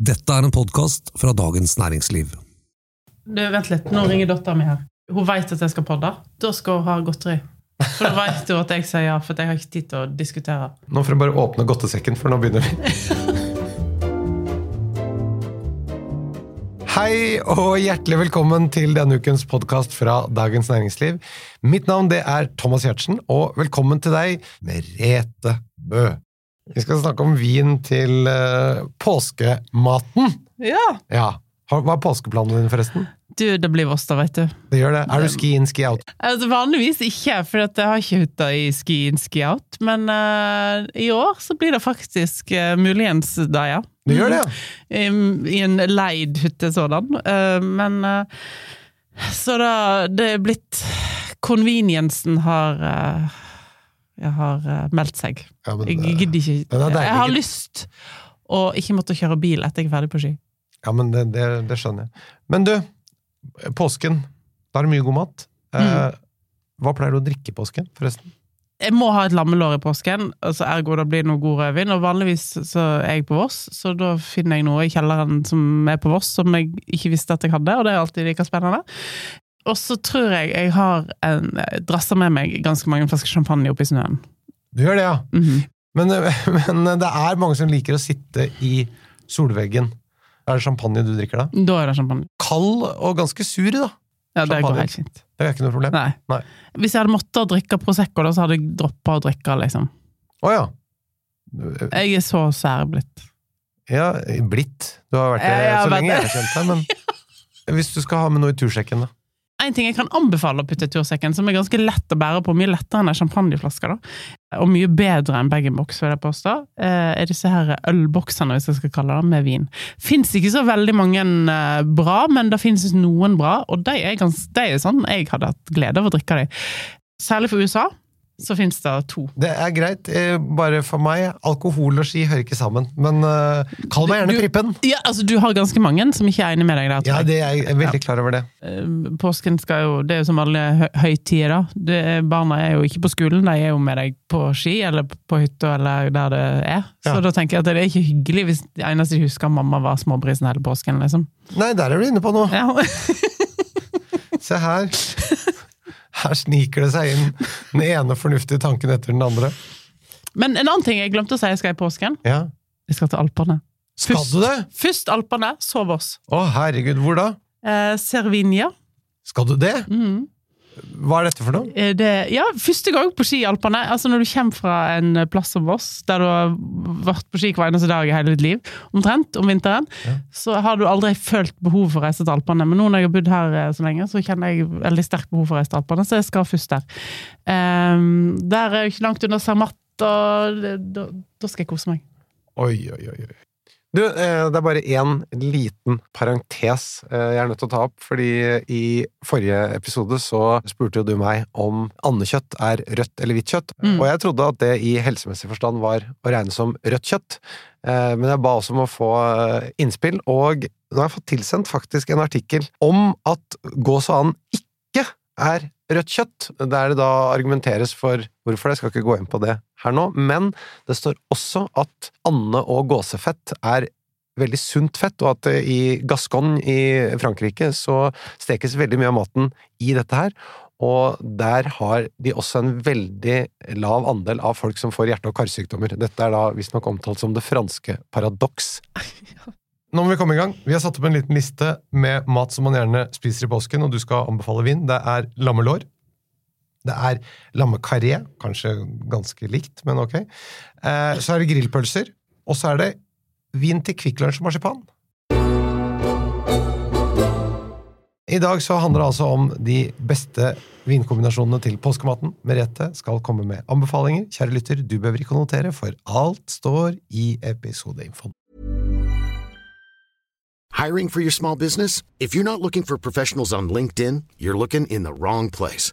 Dette er en podkast fra Dagens Næringsliv. Du, vent litt, nå ringer dattera mi her. Hun veit at jeg skal podde. Da skal hun ha godteri. For da veit hun at jeg sier ja, for jeg har ikke tid til å diskutere. Nå får jeg bare åpne godtesekken, for nå begynner vi. Hei og hjertelig velkommen til denne ukens podkast fra Dagens Næringsliv. Mitt navn det er Thomas Giertsen, og velkommen til deg, Merete Bø. Vi skal snakke om vin til uh, påskematen. Ja. Ja. Hva er påskeplanene dine, forresten? Du, det blir Voss, da, vet du. Det gjør det. Er du ski in, ski out? Altså, vanligvis ikke, for at jeg har ikke hytta i ski in, ski out. Men uh, i år så blir det faktisk uh, muligens da, ja. Det gjør det, ja? I, I en leid hytte sådan. Uh, men Så da Det er blitt Conveniencen har har eh, meldt seg. ja men, Jeg gidder ikke. Deilig. Jeg har lyst å ikke måtte kjøre bil etter jeg er ferdig på ski. Ja, men det, det, det skjønner jeg. Men du, påsken. Da er det mye god mat. Eh, Mm. hva pleier du å drikke i påsken, forresten? Jeg må ha et lammelår i påsken, altså ergo det blir noe god rødvin. Og vanligvis så er jeg på Voss, så da finner jeg noe i kjelleren som er på Voss, som jeg ikke visste at jeg hadde, og det er alltid like spennende. Og så tror jeg jeg har en, drasser med meg ganske mange flasker champagne oppi snøen. Du gjør det, ja. Mhm. Men, eh, men det er mange som liker å sitte i solveggen. Er det champagne du drikker da? Da er det champagne. Kald og ganske sur, da. Ja, det går helt fint. Det er ikke noe problem. Nei. Nei. Hvis jeg hadde måttet drikke Prosecco, da, så hadde jeg droppa å drikke, liksom. Å ja. Jeg er så sær blitt. Ja, blitt. Du har vært det så lenge jeg har kjent deg, men hvis du skal ha med noe i tursekken, da. En ting jeg kan anbefale å putte i tursekken, som er ganske lett å bære på, mye lettere enn en champagneflaske, da, og mye bedre enn bag-in-box, vil jeg påstå, eh, er disse her ølboksene, hvis jeg skal kalle det, med vin. Fins ikke så veldig mange eh, bra, men det finnes noen bra, og de er, gans, de er sånn jeg hadde hatt glede av å drikke dem. Særlig for USA, så fins det to. Det er greit, eh, bare for meg. Alkohol og ski hører ikke sammen. Men uh, kall meg gjerne Du- Prippen. Ja, altså Du har ganske mange som ikke er enig med deg der. Ja, jeg. det er, jeg er veldig klar over det. Eh, Påsken skal jo, det er jo som alle høytider. Det er, barna er jo ikke på skolen, de er jo med deg på ski eller på hytta eller der det er. Så Ja. da tenker jeg at det er ikke hyggelig hvis det eneste de husker mamma var småbrisen hele påsken. liksom. Nei, der er du inne på noe. Ja. Se her. Her sniker det seg inn den ene fornuftige tanken etter den andre. Men en annen ting jeg glemte å si jeg skal i påsken. Ja. Jeg skal til Alpene. Skal du det? Først Alpene, så Voss. Å, herregud, hvor da? Eh, Servinia. Skal du det? Mhm. Hva er dette for noe? Er det, ja, første gang på ski i Alpene. Altså når du kommer fra en plass som Voss, der du har vært på ski hver eneste dag i hele ditt liv, omtrent, om vinteren, Ja. så har du aldri følt behov for å reise til Alpene. Men nå når jeg har bodd her eh, så lenge, så kjenner jeg veldig sterkt behov for å reise til Alpene, så jeg skal først der. Um, der er jo ikke langt unna Zermatt, og da, da skal jeg kose meg. Oi, oi, oi. Du, eh, det er bare én liten parentes eh, jeg er nødt til å ta opp, fordi i forrige episode så spurte jo du meg om andekjøtt er rødt eller hvitt kjøtt, Mm. og jeg trodde at det i helsemessig forstand var å regne som rødt kjøtt, Eh, men jeg ba også om å få innspill, og nå har jeg fått tilsendt faktisk en artikkel om at gås og and ikke er rødt kjøtt, der det da argumenteres for hvorfor det, jeg skal ikke gå inn på det her nå, men det står også at ande- og gåsefett er veldig sunt fett, og at i Gascogne i Frankrike så stekes veldig mye av maten i dette her, og der har de også en veldig lav andel av folk som får hjerte- og karsykdommer. Dette er da visstnok omtalt som det franske paradoks. Nå må vi komme i gang. Vi har satt opp en liten liste med mat som man gjerne spiser i påsken, og du skal anbefale vin. Det er lammelår. Det er lammekaré, kanskje ganske likt, men ok. Eh, så er det grillpølser, og så er det vin til Kvikk Lunsj marsipan. I dag så handler det altså om de beste vinkombinasjonene til påskematen. Merete skal komme med anbefalinger. Kjære lytter, du behøver ikke å notere, for alt står i episodeinfoen. Hiring for your small business? If you're not looking for professionals on LinkedIn, you're looking in the wrong place.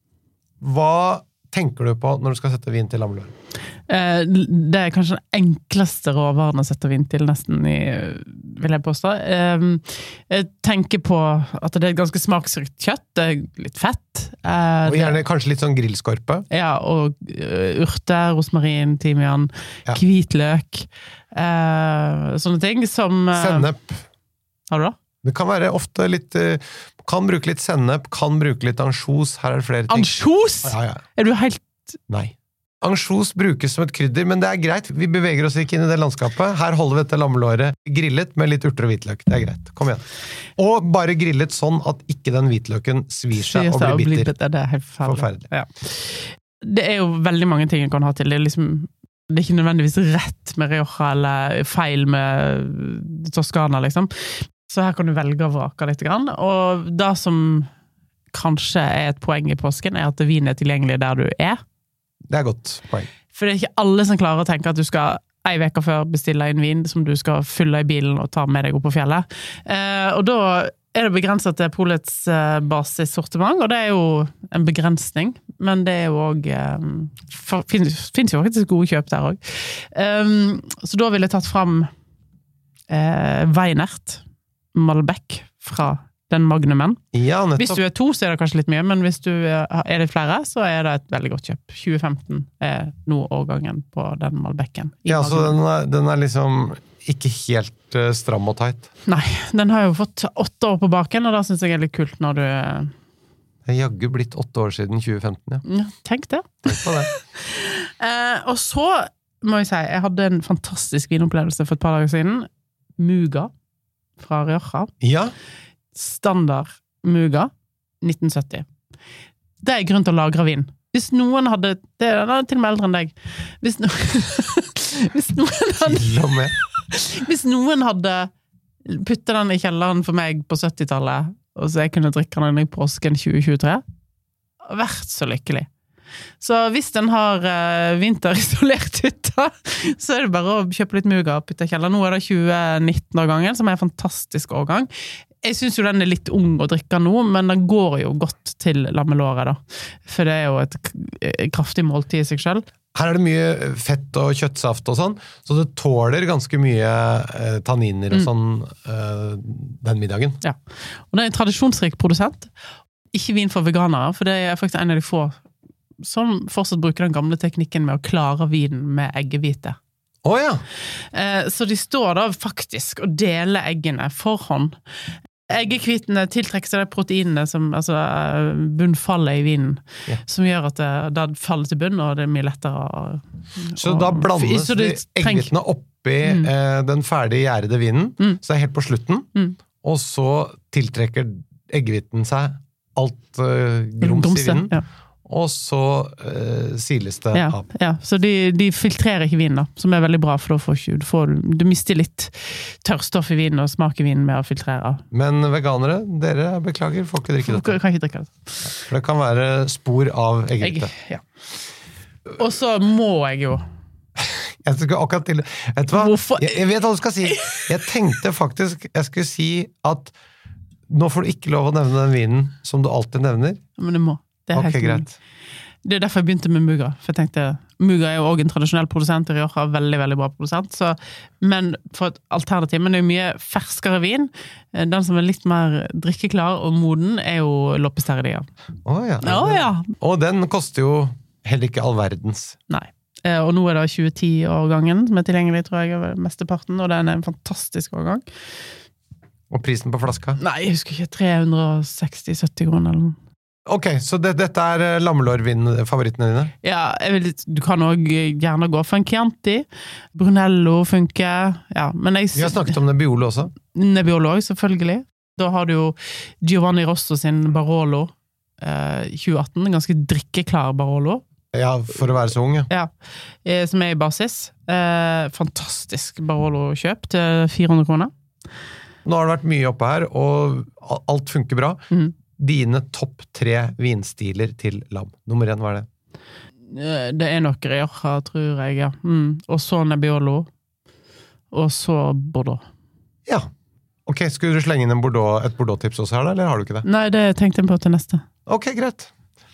Hva tenker du på når du skal sette vin til lammelår? Eh, Det er kanskje den enkleste råvaren å sette vin til, nesten, i, vil jeg påstå. Eh, Jeg tenker på at det er et ganske smaksrikt kjøtt. Det er litt fett. Eh, Og gjerne kanskje litt sånn grillskorpe. Ja, og uh, urter, rosmarin, timian, Ja. hvitløk. eh, sånne ting som eh, Sennep. Har du det? Det kan være ofte litt eh, Kan bruke litt sennep, kan bruke litt ansjos. Her er det flere ting. Ansjos! Ja, ja. Er du helt Nei. Ansjos brukes som et krydder, men det er greit. Vi beveger oss ikke inn i det landskapet. Her holder vi dette lammelåret grillet med litt urter og hvitløk. Det er greit. Kom igjen. Og bare grillet sånn at ikke den hvitløken svir seg og blir bitter. Det er helt forferdelig. Forferdelig. Ja. Det er jo veldig mange ting en kan ha til. Det er, liksom, det er ikke nødvendigvis rett med Rioja eller feil med Toskana, liksom. Så her kan du velge og vrake litt. Og det som kanskje er et poeng i påsken, er at vin er tilgjengelig der du er. Det er godt poeng. For det er ikke alle som klarer å tenke at du skal ei uke før bestille inn vin som du skal fylle i bilen og ta med deg opp på fjellet. Eh, og da er det begrensa til Polets eh, basissortiment, og det er jo en begrensning. Men det er jo òg eh, Fins jo faktisk gode kjøp der òg. Så da ville jeg tatt fram eh, Weinert Malbec fra den magnumen. Ja, Hvis du er to, så er det kanskje litt mye, men hvis du er er litt flere, så er det et veldig godt kjøp. 2015 er nå årgangen på den Malbecen. Ja, Ja, så den er, den er liksom ikke helt uh, stram og tight. Nei, den har jo fått åtte år på baken, og det syns jeg er litt kult når du Det er jaggu blitt åtte år siden 2015, ja. ja, Tenk det. Tenk på det. Eh, og så må jeg si, jeg hadde en fantastisk vinopplevelse for et par dager siden. Muga fra Rioja. Ja, Standard Muga 1970. Det er grunn til å lagre vin. Hvis noen hadde Det er til og med eldre enn deg. Hvis, no, hvis, noen hadde, hvis noen hadde puttet den i kjelleren for meg på 70-tallet, og så jeg kunne drikke den i påsken 2023, vært så lykkelig. Så hvis den har uh, vinterisolert hytta, så er det bare å kjøpe litt Muga og putte i kjelleren. Nå er det 2019-årgangen, som er en fantastisk årgang. Jeg syns jo den er litt ung å drikke nå, men den går jo godt til lammelåret, da. For det er jo et kraftig måltid i seg sjøl. Her er det mye fett og kjøttsaft og sånn, så det tåler ganske mye eh, tanniner og sånn eh, den middagen. Ja. Og det er en tradisjonsrik produsent. Ikke vin for veganere, for det er faktisk en av de få som fortsatt bruker den gamle teknikken med å klare vinen med eggehvite. Oh, ja! Eh, Så de står da faktisk og deler eggene for hånd. Eggehvitene tiltrekker seg de proteinene som altså eh, bunnfallet i vinen, Ja. som gjør at det, det faller til bunn, og det er mye lettere å Så da blandes så de eggehvitene oppi Mm. eh, den ferdig gjærede vinen, Mm. så det er helt på slutten, Mm. og så tiltrekker eggehviten seg alt eh, grums i vinen, Ja. Og så eh, siles det Ja, av. ja. Så de, de filtrerer ikke vinen, da, som er veldig bra, for da får du, får, du mister litt tørrstoff i vinen og smak i vinen med å filtrere. Men veganere, dere beklager, får ikke drikke dette. kan ikke drikke det. For det kan være spor av eggehvite. ja. Og så må jeg jo Jeg skulle akkurat til Vet du hva? Jeg, jeg vet hva du skal si. Jeg tenkte faktisk jeg skulle si at nå får du ikke lov å nevne den vinen som du alltid nevner. Men du må. Det er, okay, greit. det er derfor jeg begynte med Muga. For jeg tenkte, Muga er jo også en tradisjonell produsent, og Rioja er veldig veldig bra produsent. Så, men for et alternativ. Men det er jo mye ferskere vin. Den som er litt mer drikkeklar og moden, er jo Terredia. Å ja. Å ja! Og den koster jo heller ikke all verdens. Nei. Eh, Og nå er det 2010-årgangen som er tilgjengelig, tror jeg, over mesteparten, og den er en fantastisk årgang. Og prisen på flaska. Nei, jeg husker ikke. 360-70 kroner eller noe. Ok, så det, dette er eh, lammelårvin-favorittene dine? Ja, vil, du kan òg gjerne gå for en Chianti. Brunello funker. Ja, men jeg Vi har snakket om Nebbiolo også. Nebbiolo òg, selvfølgelig. Da har du jo Giovanni Rosso sin Barolo eh, 2018. En ganske drikkeklar Barolo. Ja, for å være så ung, ja. Ja, eh, som er i basis. Eh, fantastisk Barolo-kjøp til 400 kroner. Nå har det vært mye oppe her, og alt funker bra. Mhm. Dine topp tre vinstiler til lam. Nummer én, hva er det? Eh, Det er nok Rioja, tror jeg, ja. Mm. Og så Nebbiolo. Og så Bordeaux. Ja. Ok, Skulle du slenge inn Bordeaux, et Bordeaux-tips også her, da, eller har du ikke det? Nei, det tenkte jeg på til neste. Ok, greit.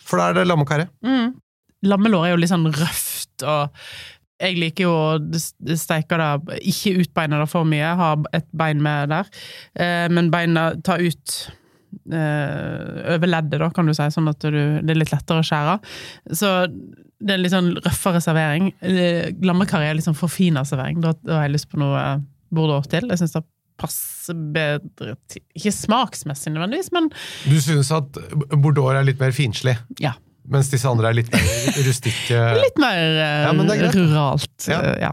For da er det lammekarri. Mm. Lammelår er jo litt sånn røft, og jeg liker jo å steike det Ikke utbeine det for mye, ha et bein med der, eh, men beina ta ut over leddet, da, kan du si, sånn at du, det er litt lettere å skjære. Så det er en litt sånn røffere servering. Eh, Lammekarri er litt sånn forfina servering. Da, da har jeg lyst på noe eh, Bordeaux til. Jeg syns det passer bedre til Ikke smaksmessig nødvendigvis, men Du syns at Bordeaux er litt mer finslig, ja. Mens disse andre er litt mer rustikke? Litt mer eh, Ja, men det greit. ruralt. Ja. eh, ja.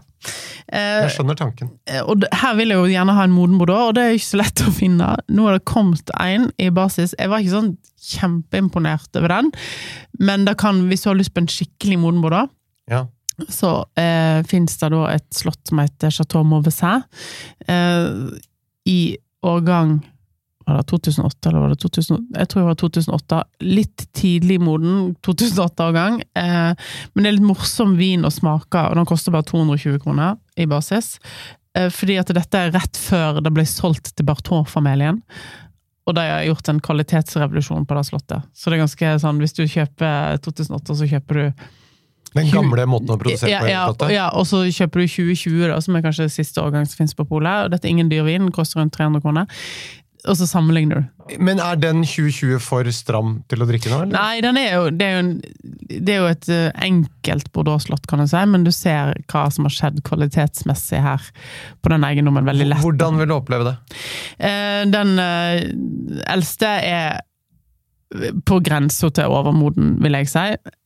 Eh, Jeg skjønner tanken. og her vil jeg jo gjerne ha en moden Bordeaux, og det er ikke så lett å finne. Nå har det kommet en i basis. Jeg var ikke sånn kjempeimponert over den, men kan, hvis du har lyst på en skikkelig moden Bordeaux, Ja. så eh, finnes det da et slott som heter Chateau Mauvaisin, Eh, I årgang var det 2008, eller var det 2000? Jeg tror det var 2008. Litt tidlig moden 2008-årgang. Eh, men det er litt morsom vin å smake, og den koster bare 220 kroner i basis. Eh, fordi at dette er rett før det ble solgt til Barton-familien. Og de har gjort en kvalitetsrevolusjon på det slottet. Så det er ganske sånn, hvis du kjøper 2008, så kjøper du Den gamle måten å produsere ja, på. ja, helt ja, og så kjøper du 2020, da, som er kanskje siste årgang som finnes på polet. Og dette er ingen dyr vin, koster rundt 300 kroner. Og så sammenligner du. Men er den 2020 for stram til å drikke nå, eller? Nei, den er jo, det, er en, det er jo et eh, enkelt Bordeaux-slott, kan du si, men du ser hva som har skjedd kvalitetsmessig her på den eiendommen veldig lett. Hvordan vil du oppleve det? Eh, Den eh, eldste er på grensa til overmoden, vil jeg si.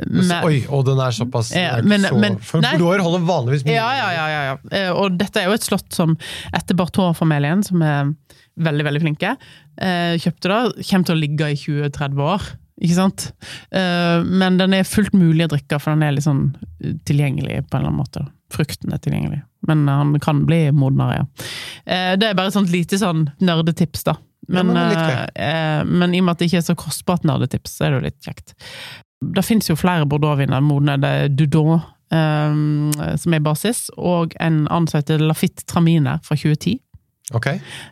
Men- Oi, og den er såpass Ja, men- så, men- For nei. Bordeaux holder vanligvis mye. Ja, ja, ja, ja, ja. Og dette er jo et slott som etter Barthaud-familien, som er veldig, veldig flinke, eh, kjøpte det, kommer til å ligge i 20-30 år. Ikke sant? Eh, Men den er fullt mulig å drikke, for den er litt sånn eh, tilgjengelig på en eller annen måte. Frukten er tilgjengelig. Men han kan bli modnere, ja. Eh, Det er bare et sånt lite sånn nerdetips, da. Men, Ja, men men i og med at det ikke er så kostbart nerdetips, så er det jo litt kjekt. Det finnes jo flere Bordeaux-viner modne. Det er Dudon, eh, som er basis, og en annen som heter Lafitte Traminer fra 2010. Ok.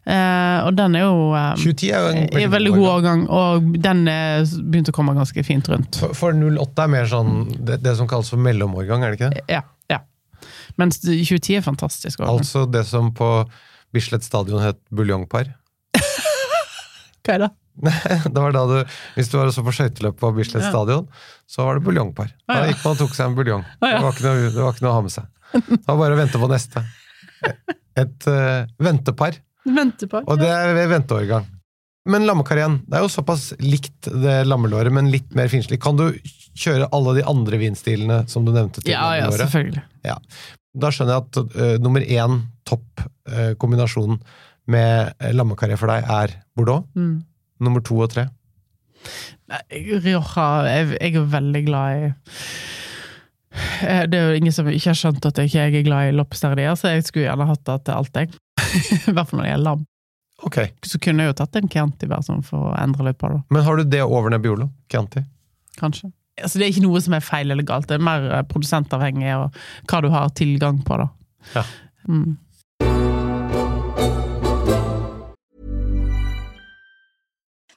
Uh, og den er jo uh, 2010 er jo en er veldig god årgang, og den er begynt å komme ganske fint rundt. For, for 08 er mer sånn det, det som kalles for mellomårgang, er det ikke det? Ja, ja. Mens 2010 er fantastisk. årgang. Altså det som på Bislett stadion het buljongpar. Hva er det? det var da du, Hvis du var og så på skøyteløp på Bislett Ja. stadion, så var det buljongpar. Da gikk man og tok seg en buljong. Ah, ja. Det, var noe, det var ikke noe å ha med seg. Det var bare å vente på neste. Et uh, ventepar. Ventepar. Og det er ved venteårgang. Men lammekarrieren, det er jo såpass likt det lammelåret, men litt mer finslig. Kan du kjøre alle de andre vinstilene som du nevnte? til Ja, ja, selvfølgelig. Da skjønner jeg at uh, nummer én topp uh, kombinasjonen med lammekarri for deg er Bordeaux. Mm. Nummer to og tre. Rioja jeg, jeg er veldig glad i Det er jo ingen som ikke har skjønt at jeg ikke er glad i loppesterdier, så jeg skulle gjerne hatt det til alt, jeg. I hvert fall når det gjelder lam. Okay. Så kunne jeg jo tatt en Chianti bare sånn for å endre litt på det, Men har du det over Nebbiolo? Chianti? kanskje. Altså, det er ikke noe som er feil eller galt, det er mer eh, produsentavhengig og hva du har tilgang på, da. Ja. Mm.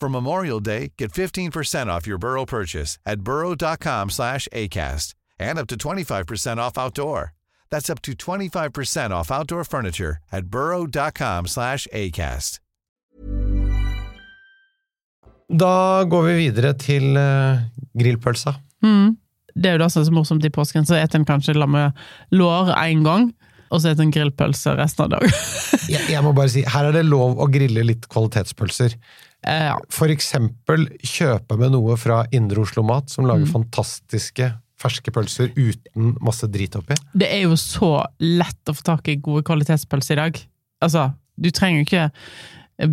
For Memorial Day, get 15% off your Burrow purchase at burrow.com slash ACAST and up to 25% off outdoor. That's up to 25% off outdoor furniture at burrow.com slash ACAST. Da går vi videre til uh, grillpølsa. Mm. Det er jo det som er så morsomt i påsken, så spiser en kanskje lammet lår én gang, og så spiser en grillpølse resten av dagen. Jeg, jeg må bare si, her er det lov å grille litt kvalitetspølser. Eh, ja. For eksempel kjøpe med noe fra Indre Oslo Mat, som lager Mm. fantastiske ferske pølser uten masse drit oppi. Det er jo så lett å få tak i gode kvalitetspølser i dag. Altså, du trenger jo ikke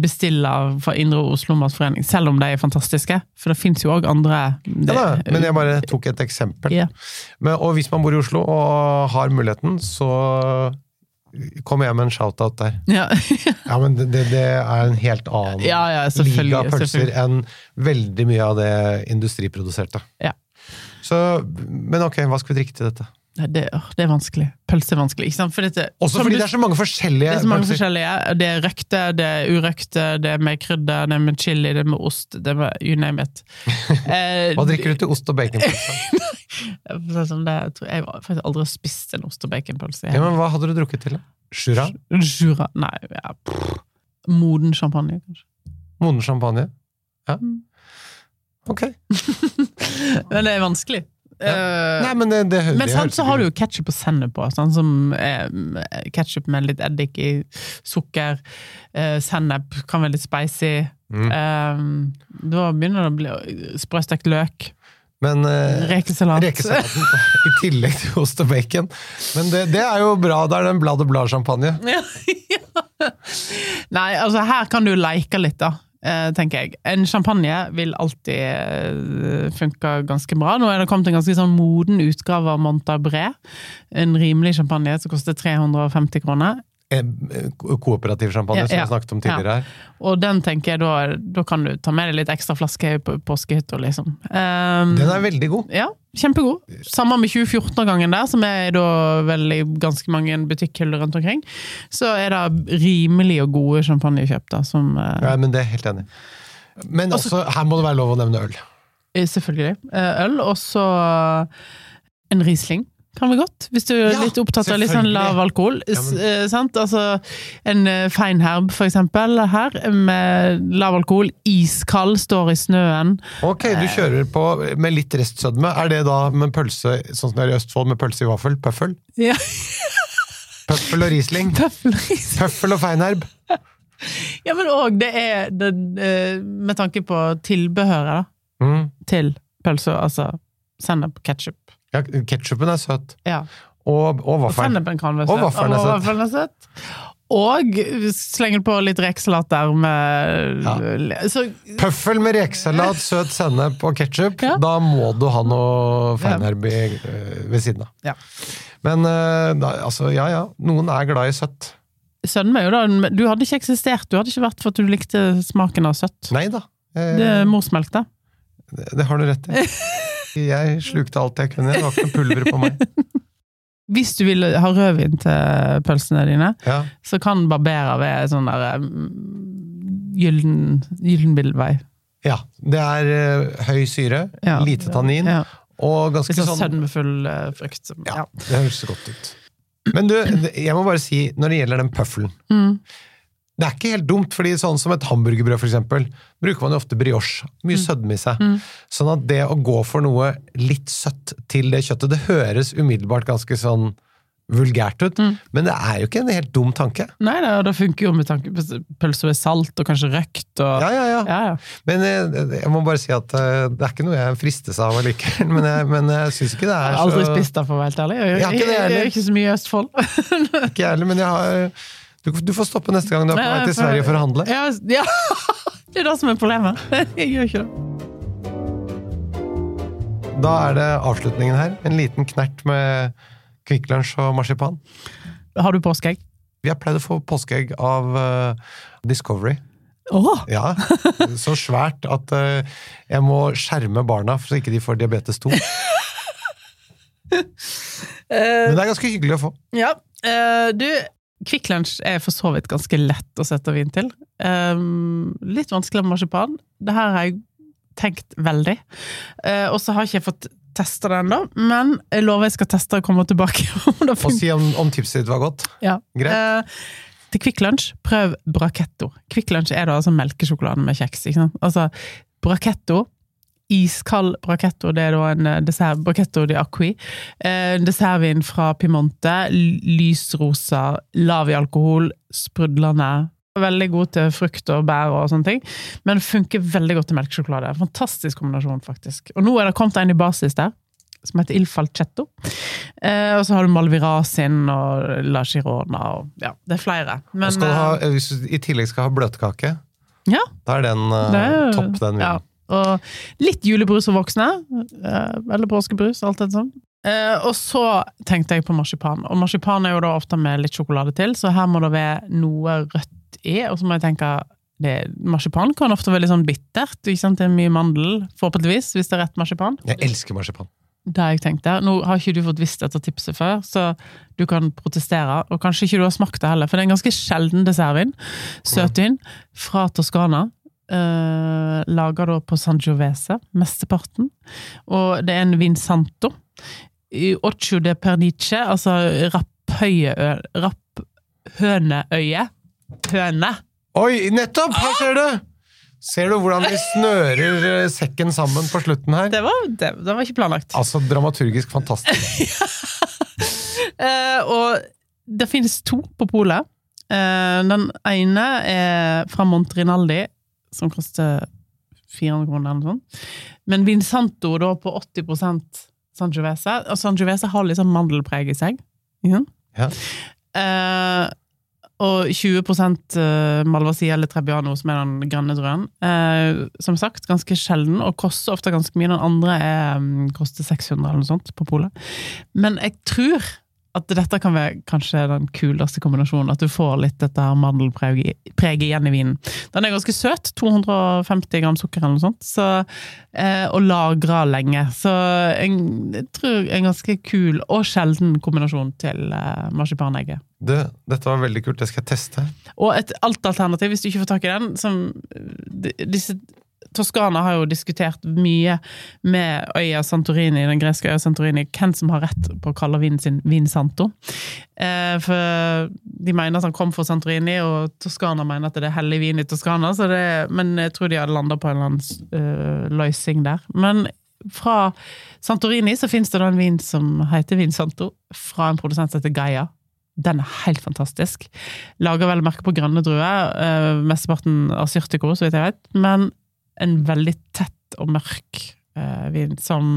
bestille fra Indre Oslo Matforening, selv om de er fantastiske. For det fins jo òg andre Ja, da, men jeg bare tok et eksempel. Ja. Men, og hvis man bor i Oslo og har muligheten, så kommer jeg med en shout-out der. Ja. Ja, men det, det, det er en helt annen Ja, ja, liga pølser enn veldig mye av det industriproduserte. Ja. Så, men ok, hva skal vi drikke til dette? Det, det er vanskelig. Pølse er vanskelig. Ikke sant? For dette, Også fordi du- det er så mange forskjellige det er så mange pølser. forskjellige. Det er røkte, det er urøkte, det er med krydder, det er med chili, det er med ost, det er med you name it. Eh, Hva drikker du til ost og baconpølse? Sånn, det, jeg har faktisk aldri spist en ost- og baconpølse. Ja, men hva hadde du drukket til? Jura? Jura Nei, ja, moden champagne, kanskje. Moden champagne? Ja. Mm. Ok. Men det er vanskelig. Eh, Nei, men det, det, men sant, så har du jo ketsjup og sennep på, sånn som eh, ketsjup med litt eddik i, sukker, eh, sennep kan være litt spicy. Mm. Um, da begynner det å bli sprøstekt løk, Men eh, rekesalat. rekesalaten i tillegg til ost og bacon. Men det, det er jo bra. Da er det en blad og blad-champagne. Ja, ja. Nei, altså her kan du leke litt, da. eh, tenker jeg. En champagne vil alltid eh, funke ganske bra. Nå er det kommet en ganske sånn moden utgave av Montabré. En rimelig champagne som koster 350 kroner. Eh, ko- Kooperativ champagne, Ja, som vi snakket om tidligere her. Og den tenker jeg da, da kan du ta med deg litt ekstra flaske på påskehytta, liksom. Um, Den er veldig god. Ja, kjempegod. Samme med 2014-årgangen der, som er da vel i ganske mange butikkhyller rundt omkring. Så er det rimelig og gode champagnekjøp, da, som uh, Ja, men det er helt enig. Men også, også, her må det være lov å nevne øl. er Selvfølgelig. Eh, Øl, og så en Riesling. Kan være godt, hvis du er Ja, litt opptatt av litt sånn lav alkohol. Ja, men- eh, sant? Altså, en eh, Feinherb, for eksempel, her, med lav alkohol. Iskald, står i snøen. Ok, Eh. du kjører på med litt restsødme. Er det da med pølse, sånn som det er i Østfold, med pølse i vaffel? Pøffel? Ja. Pøffel og Riesling? Pøffelris. Pøffel og Feinherb? Ja, men òg det er det, eh, Med tanke på tilbehøret da, Mm. til pølsa, altså sennep, ketsjup. Ja, Ketsjupen er søt. Ja. Og, og vaffelen. Og vaffelen er søt. Og slenger på litt rekesalat der med Så Pøffel med rekesalat, søt sennep og ketsjup. Ja. Da må du ha noe Feinherb øh, ved siden av. Ja. Men øh, da, altså, ja ja. Noen er glad i søtt. Sønnen min, da Du hadde ikke eksistert, du hadde ikke vært for at du likte smaken av søtt. Nei da. Eh, Det er morsmelk, da. det, det har du rett i. Jeg slukte alt jeg kunne. Det var ikke noe pulver på meg. Hvis du vil ha rødvin til pølsene dine, Ja. så kan Barbera ved sånn der mm, gyllen, gyllen ja. Det er øh, høy syre, Ja. lite tannin Ja. og ganske sånn sånn sødmefull eh, frukt. Ja, Ja. det høres godt ut. Men du, jeg må bare si, når det gjelder den pøffelen Mm. Det er ikke helt dumt, fordi sånn som et hamburgerbrød, eksempel, bruker man jo ofte brioche. Mye sødme i seg. Mm. Sånn at det å gå for noe litt søtt til det kjøttet, det høres umiddelbart ganske sånn vulgært ut, Mm. men det er jo ikke en helt dum tanke. Nei og det funker jo med tanke på pølsa er salt og kanskje røkt og Ja, ja, ja. ja, ja. Men jeg, jeg må bare si at eh, det er ikke noe jeg fristes av allikevel, men jeg, men jeg syns ikke det Jeg er har aldri spist det, for å være helt ærlig. Jeg, Jeg har ikke det jeg, jeg, er ikke så mye i Østfold. Ikke jeg heller, men jeg har du, du får stoppe neste gang du er på vei til Sverige for å handle. Ja, ja. Det er det som er problemet. Jeg gjør ikke det. Da er det avslutningen her. En liten knert med Kvikk Lunsj og marsipan. Har du påskeegg? Vi har pleid å få påskeegg av uh, Discovery. Åh! Ja, Så svært at uh, jeg må skjerme barna så ikke de får diabetes 2. Men det er ganske hyggelig å få. Ja, Uh, du Kvikk Lunsj er for så vidt ganske lett å sette vin til. Um, litt vanskelig med marsipan. Det her har jeg tenkt veldig. Uh, og så har ikke jeg fått testa det ennå, men jeg lover jeg skal teste og komme tilbake. Og si om, om tipset ditt var godt. Ja. Greit. Uh, til Kvikk Lunsj, prøv Brachetto. Kvikk Lunsj er da altså melkesjokolade med kjeks. ikke sant? Altså, Brachetto, iskald Brachetto, det er da en eh, dessert, Brachetto di Acqui. Eh, dessertvin fra Piemonte, lysrosa, lav i alkohol, sprudlende. Veldig god til frukt og bær og sånne ting, men funker veldig godt til melkesjokolade. Fantastisk kombinasjon, faktisk. Og nå er det kommet en i basis der, som heter Il Falcetto. Eh, og så har du Malvirasin og La Girona og ja, det er flere. Men, ha, eh, hvis du i tillegg skal ha bløtkake, ja, da er den eh, topp, den ja. Og litt julebrus for voksne. eh, eller påskebrus, alt det sånn. Eh, og så tenkte jeg på marsipan. Og marsipan er jo da ofte med litt sjokolade til, så her må det være noe rødt i. Og så må jeg tenke det, Marsipan kan ofte være litt sånn bittert. Ikke sant? Det er mye mandel, forhåpentligvis, hvis det er rett marsipan. Jeg elsker marsipan. Det jeg tenkt der. Nå har ikke du fått visst dette tipset før, så du kan protestere. Og kanskje ikke du har smakt det heller, for det er en ganske sjelden dessertvin. Søtvin fra Toskana. Uh, Laga da på Sangiovese, mesteparten. Og det er en Vinsanto. I Occhio de Pernice, altså Rapphøneøye rapphøneøye. Høne! Oi, nettopp! Her ser du! Ser du hvordan de snører eh, sekken sammen på slutten her? Det var, det, det var ikke planlagt. Altså dramaturgisk fantastisk. Eh, og det finnes to på polet. Eh, den ene er fra Montrinaldi, som koster 400 kroner eller noe sånt. Men Vinsanto da på 80% Sangiovese. Og Sangiovese har litt sånn mandelpreg i seg. Sant? Ja. Eh, og 20 eh, Malvasia eller Trebbiano, som er den grønne drøen. Eh, som sagt, ganske sjelden, og koster ofte ganske mye. Den andre er, mm, koster 600 eller noe sånt på polet. Men jeg tror at dette kan være kanskje den kuleste kombinasjonen. At du får litt dette her mandelpreget igjen i vinen. Den er ganske søt. 250 gram sukker eller noe sånt. Så, eh, og lagra lenge. Så en, jeg tror en ganske kul og sjelden kombinasjon til eh, marsipanegget. Du, dette var veldig kult, det skal jeg teste. Og et alt alternativ, hvis du ikke får tak i den som disse Toskana har jo diskutert mye med øya Santorini, den greske øya Santorini, hvem som har rett på å kalle vinen sin Vin Santo. Eh, for de mener at han kom fra Santorini, og Toskana mener at det er hellig vin i Toskana, det, men jeg tror de hadde landa på en eller annen uh, løsning der. Men fra Santorini så finnes det da en vin som heter Vin Santo, fra en produsent som heter Gaia. Den er helt fantastisk. Lager vel merke på grønne druer, uh, mesteparten av Syrtico, så vidt jeg vet, men en veldig tett og mørk eh, vin som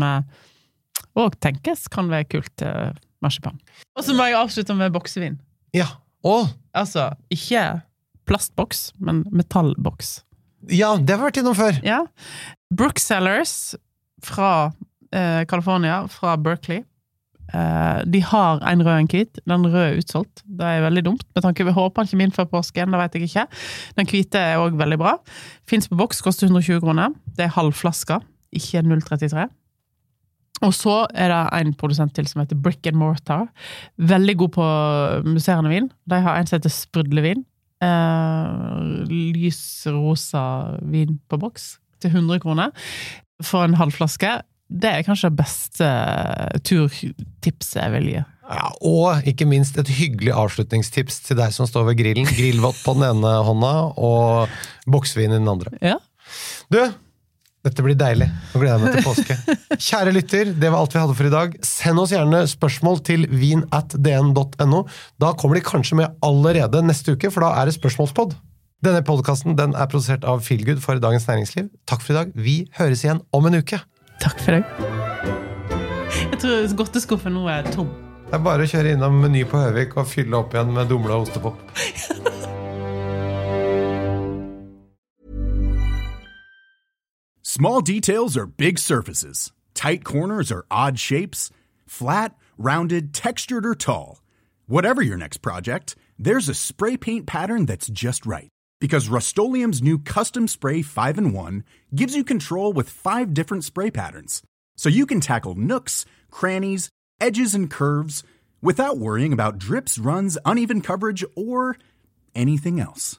òg tenkes kan være kult til marsipan. Og så må jeg avslutte med boksevin. Ja. Og Altså, ikke plastboks, men metallboks. Ja, det har vi vært innom før! Ja. Brooksellers fra eh, California, fra Berkeley. Eh, de har en rød og en hvit. Den røde er utsolgt. Det er veldig dumt. med tanke Vi håper han kommer inn før påsken, det vet jeg ikke. Den hvite er òg veldig bra. Fins på boks, koster 120 kroner. Det er halvflaska, ikke 033. Og så er det en produsent til som heter Brick and Mortar. Veldig god på musserende vin. De har en som heter Sprudlevin. Eh, lys rosa vin på boks til 100 kroner for en halvflaske. Det er kanskje det beste turtipset jeg vil gi. Ja, og ikke minst et hyggelig avslutningstips til deg som står ved grillen. Grillvott på den ene hånda og boksvin i den andre. Ja. Du, dette blir deilig. Nå gleder jeg meg til påske. Kjære lytter, det var alt vi hadde for i dag. Send oss gjerne spørsmål til vin.dn.no. Da kommer de kanskje med allerede neste uke, for da er det spørsmålspod. Denne podkasten den er produsert av Feelgood for Dagens Næringsliv. Takk for i dag. Vi høres igjen om en uke. Takk for deg. Jeg tror godteskuffen nå er tom. Det er bare å kjøre innom Meny på Høvik og fylle opp igjen med dumle og ostepop. Small details are big surfaces. Tight corners are odd shapes. Flat, rounded, textured, or tall. Whatever your next project, there's a spray paint pattern that's just right. Because Rust new Custom Spray 5 in 1 gives you control with five different spray patterns. So you can tackle nooks, crannies, edges, and curves without worrying about drips, runs, uneven coverage, or anything else.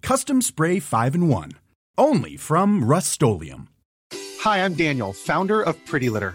Custom Spray 5 in 1. Only from Rust Hi, I'm Daniel, founder of Pretty Litter.